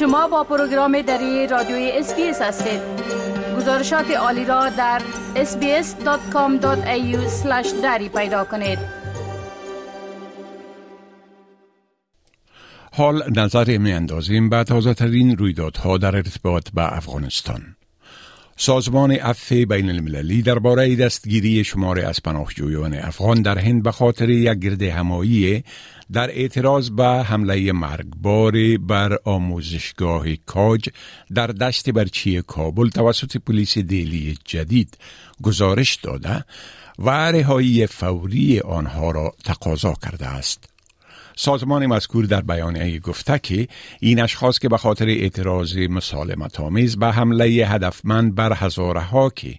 شما با پروگرام دری رادیوی SBS هستید. گزارشات عالی را در sbs.com.au دری پیدا کنید. حال نظر می اندازیم به تازه ترین رویدادها در ارتباط به افغانستان. سازمان عفو بین المللی درباره دستگیری شمار از پناهجویان افغان در هند به خاطر یک گرد همایی در اعتراض به حمله مرگبار بر آموزشگاه کاج در دشت برچی کابل توسط پلیس دیلی جدید گزارش داده و رهایی فوری آنها را تقاضا کرده است. سازمان مذکور در بیانیه گفته که این اشخاص که به خاطر اعتراض مسالمت آمیز به حمله هدفمند بر هزاره ها که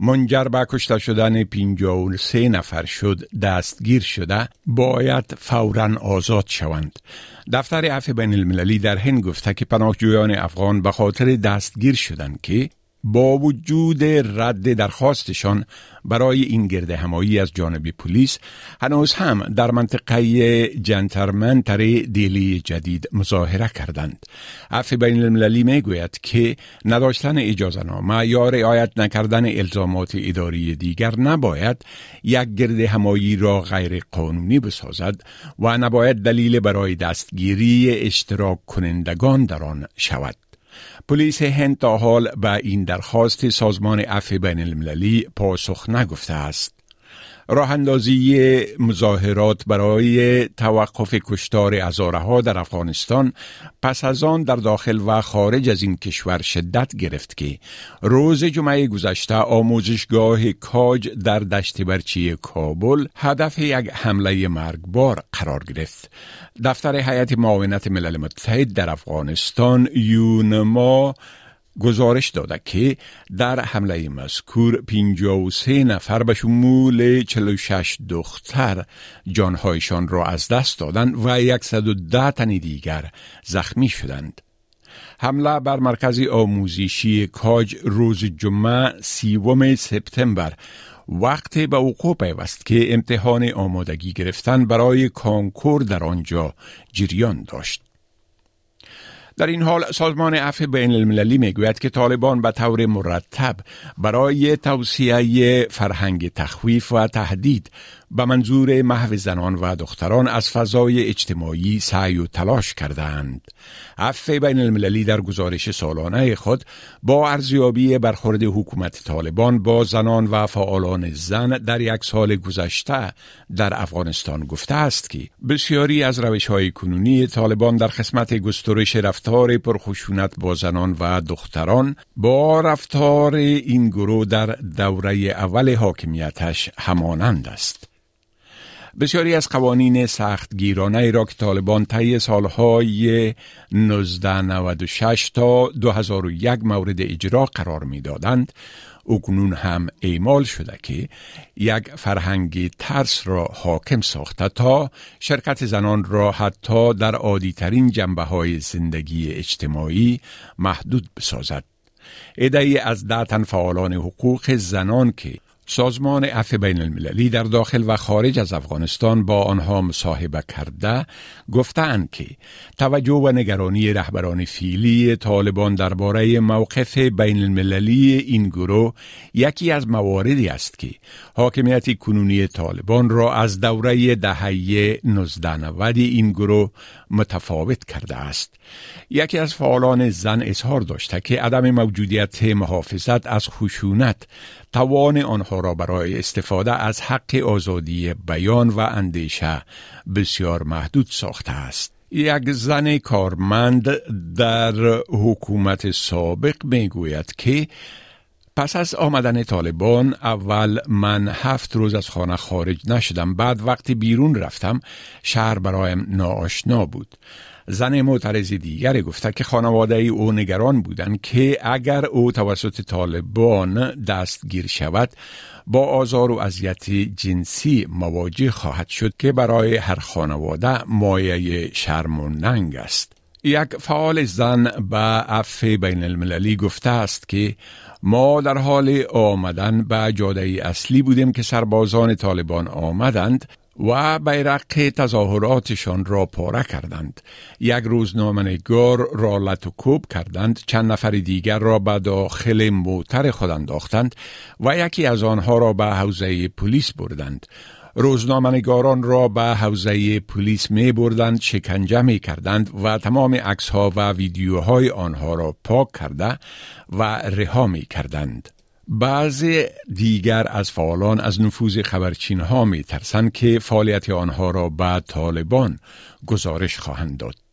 منجر به کشته شدن 53 نفر شد دستگیر شده باید فورا آزاد شوند. دفتر عفو بین المللی در هند گفته که پناهجویان افغان به خاطر دستگیر شدند که با وجود رد درخواستشان برای این گرد همایی از جانب پلیس هنوز هم در منطقه جنترمنتر دیلی جدید مظاهره کردند. عفو بین المللی می گوید که نداشتن اجازه نامه یا رعایت نکردن الزامات اداری دیگر نباید یک گرد همایی را غیر قانونی بسازد و نباید دلیل برای دستگیری اشتراک کنندگان در آن شود. پلیس هند تا حال به این درخواست سازمان عفو بین المللی پاسخ نگفته است. راه اندازی مظاهرات برای توقف کشتار ازاره ها در افغانستان پس از آن در داخل و خارج از این کشور شدت گرفت که روز جمعه گذشته آموزشگاه کاج در دشت برچی کابل هدف یک حمله مرگبار قرار گرفت. دفتر هیئت معاونت ملل متحد در افغانستان یونما گزارش داده که در حمله مذکور 53 نفر به شمول 46 دختر جانهایشان را از دست دادند و 110 تن دیگر زخمی شدند. حمله بر مرکز آموزشی کاج روز جمعه سیوم سپتامبر وقتی به وقوع پیوست که امتحان آمادگی گرفتن برای کانکور در آنجا جریان داشت. در این حال سازمان عفو بین المللی می‌گوید که طالبان به طور مرتب برای توسعه فرهنگ تخویف و تهدید به منظور محو زنان و دختران از فضای اجتماعی سعی و تلاش کردند. عفو بین المللی در گزارش سالانه خود با ارزیابی برخورد حکومت طالبان با زنان و فعالان زن در یک سال گذشته در افغانستان گفته است که بسیاری از روش های کنونی طالبان در قسمت گسترش رفتار پرخشونت با زنان و دختران با رفتار این گروه در دوره اول حاکمیتش همانند است. بسیاری از قوانین سخت گیرانه را که طالبان طی سالهای 1996 تا 2001 مورد اجرا قرار می‌دادند اکنون هم اعمال شده که یک فرهنگ ترس را حاکم ساخته تا شرکت زنان را حتی در عادی ترین جنبه های زندگی اجتماعی محدود بسازد. ای از ده فعالان حقوق زنان که سازمان عفو بین المللی در داخل و خارج از افغانستان با آنها مصاحبه کرده گفتند که توجه و نگرانی رهبران فیلی طالبان درباره موقف بین المللی این گروه یکی از مواردی است که حاکمیت کنونی طالبان را از دوره دهه 1990 این گروه متفاوت کرده است یکی از فعالان زن اظهار داشته که عدم موجودیت محافظت از خشونت توان آنها را برای استفاده از حق آزادی بیان و اندیشه بسیار محدود ساخته است. یک زن کارمند در حکومت سابق می گوید که پس از آمدن طالبان اول من هفت روز از خانه خارج نشدم. بعد وقتی بیرون رفتم شهر برایم ناآشنا بود. زن معترض دیگر گفته که خانواده او نگران بودند که اگر او توسط طالبان دستگیر شود با آزار و اذیت جنسی مواجه خواهد شد که برای هر خانواده مایه شرم و ننگ است. یک فعال زن به عفو بین المللی گفته است که ما در حال آمدن به جاده اصلی بودیم که سربازان طالبان آمدند و بیرق تظاهراتشان را پاره کردند. یک روزنامه‌نگار را لطوکوب کردند چند نفر دیگر را به داخل موتر خود انداختند و یکی از آنها را به حوزه پلیس بردند. روزنامه‌نگاران را به حوزه پلیس می بردند شکنجه می کردند و تمام عکس ها و ویدیوهای آنها را پاک کرده و رها می کردند. بعضی دیگر از فعالان از نفوذ خبرچین ها می ترسند که فعالیت آنها را به طالبان گزارش خواهند داد.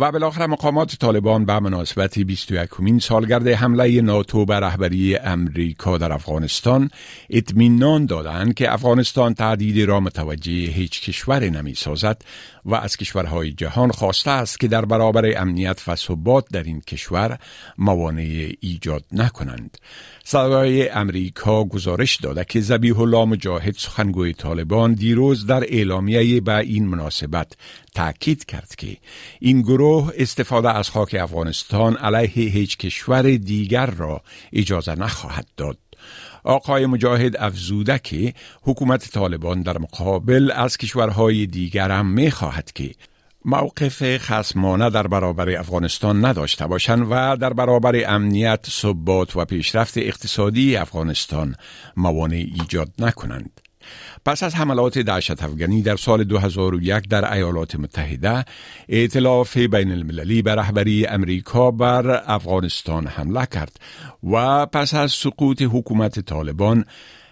و بالاخره مقامات طالبان به مناسبت 21 سالگرد حمله ناتو به رهبری امریکا در افغانستان اطمینان دادند که افغانستان تعدید را متوجه هیچ کشور نمی سازد و از کشورهای جهان خواسته است که در برابر امنیت و ثبات در این کشور موانع ایجاد نکنند. صدای امریکا گزارش داده که زبیح الله مجاهد سخنگوی طالبان دیروز در اعلامیه به این مناسبت تاکید کرد که این گروه استفاده از خاک افغانستان علیه هیچ کشور دیگر را اجازه نخواهد داد. آقای مجاهد افزوده که حکومت طالبان در مقابل از کشورهای دیگر هم می خواهد که موقف خسمانه در برابر افغانستان نداشته باشند و در برابر امنیت، ثبات و پیشرفت اقتصادی افغانستان موانع ایجاد نکنند. پس از حملات دهشت افغانی در سال 2001 در ایالات متحده ائتلاف بین المللی به رهبری امریکا بر افغانستان حمله کرد و پس از سقوط حکومت طالبان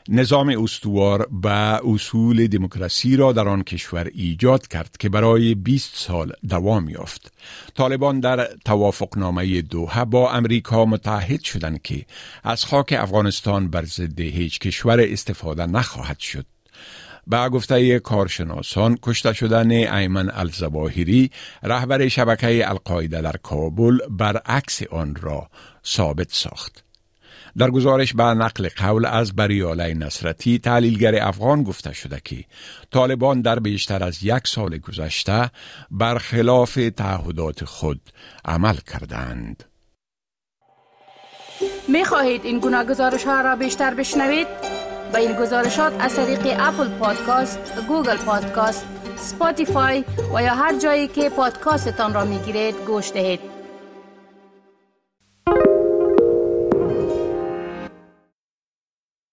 نظام استوار به اصول دموکراسی را در آن کشور ایجاد کرد که برای 20 سال دوام یافت. طالبان در توافقنامه دوحه با امریکا متحد شدند که از خاک افغانستان بر ضد هیچ کشور استفاده نخواهد شد. به گفته کارشناسان کشته شدن ایمن الزواهری رهبر شبکه القاعده در کابل برعکس آن را ثابت ساخت. در گزارش به نقل قول از بریاله نصرتی تحلیلگر افغان گفته شده که طالبان در بیشتر از یک سال گذشته برخلاف تعهدات خود عمل کردند. می خواهید این گونه گزارش ها را بیشتر بشنوید؟ به این گزارشات از طریق Apple Podcast، Google Podcast، Spotify و یا هر جایی که پادکاستتان را می گیرید گوش دهید.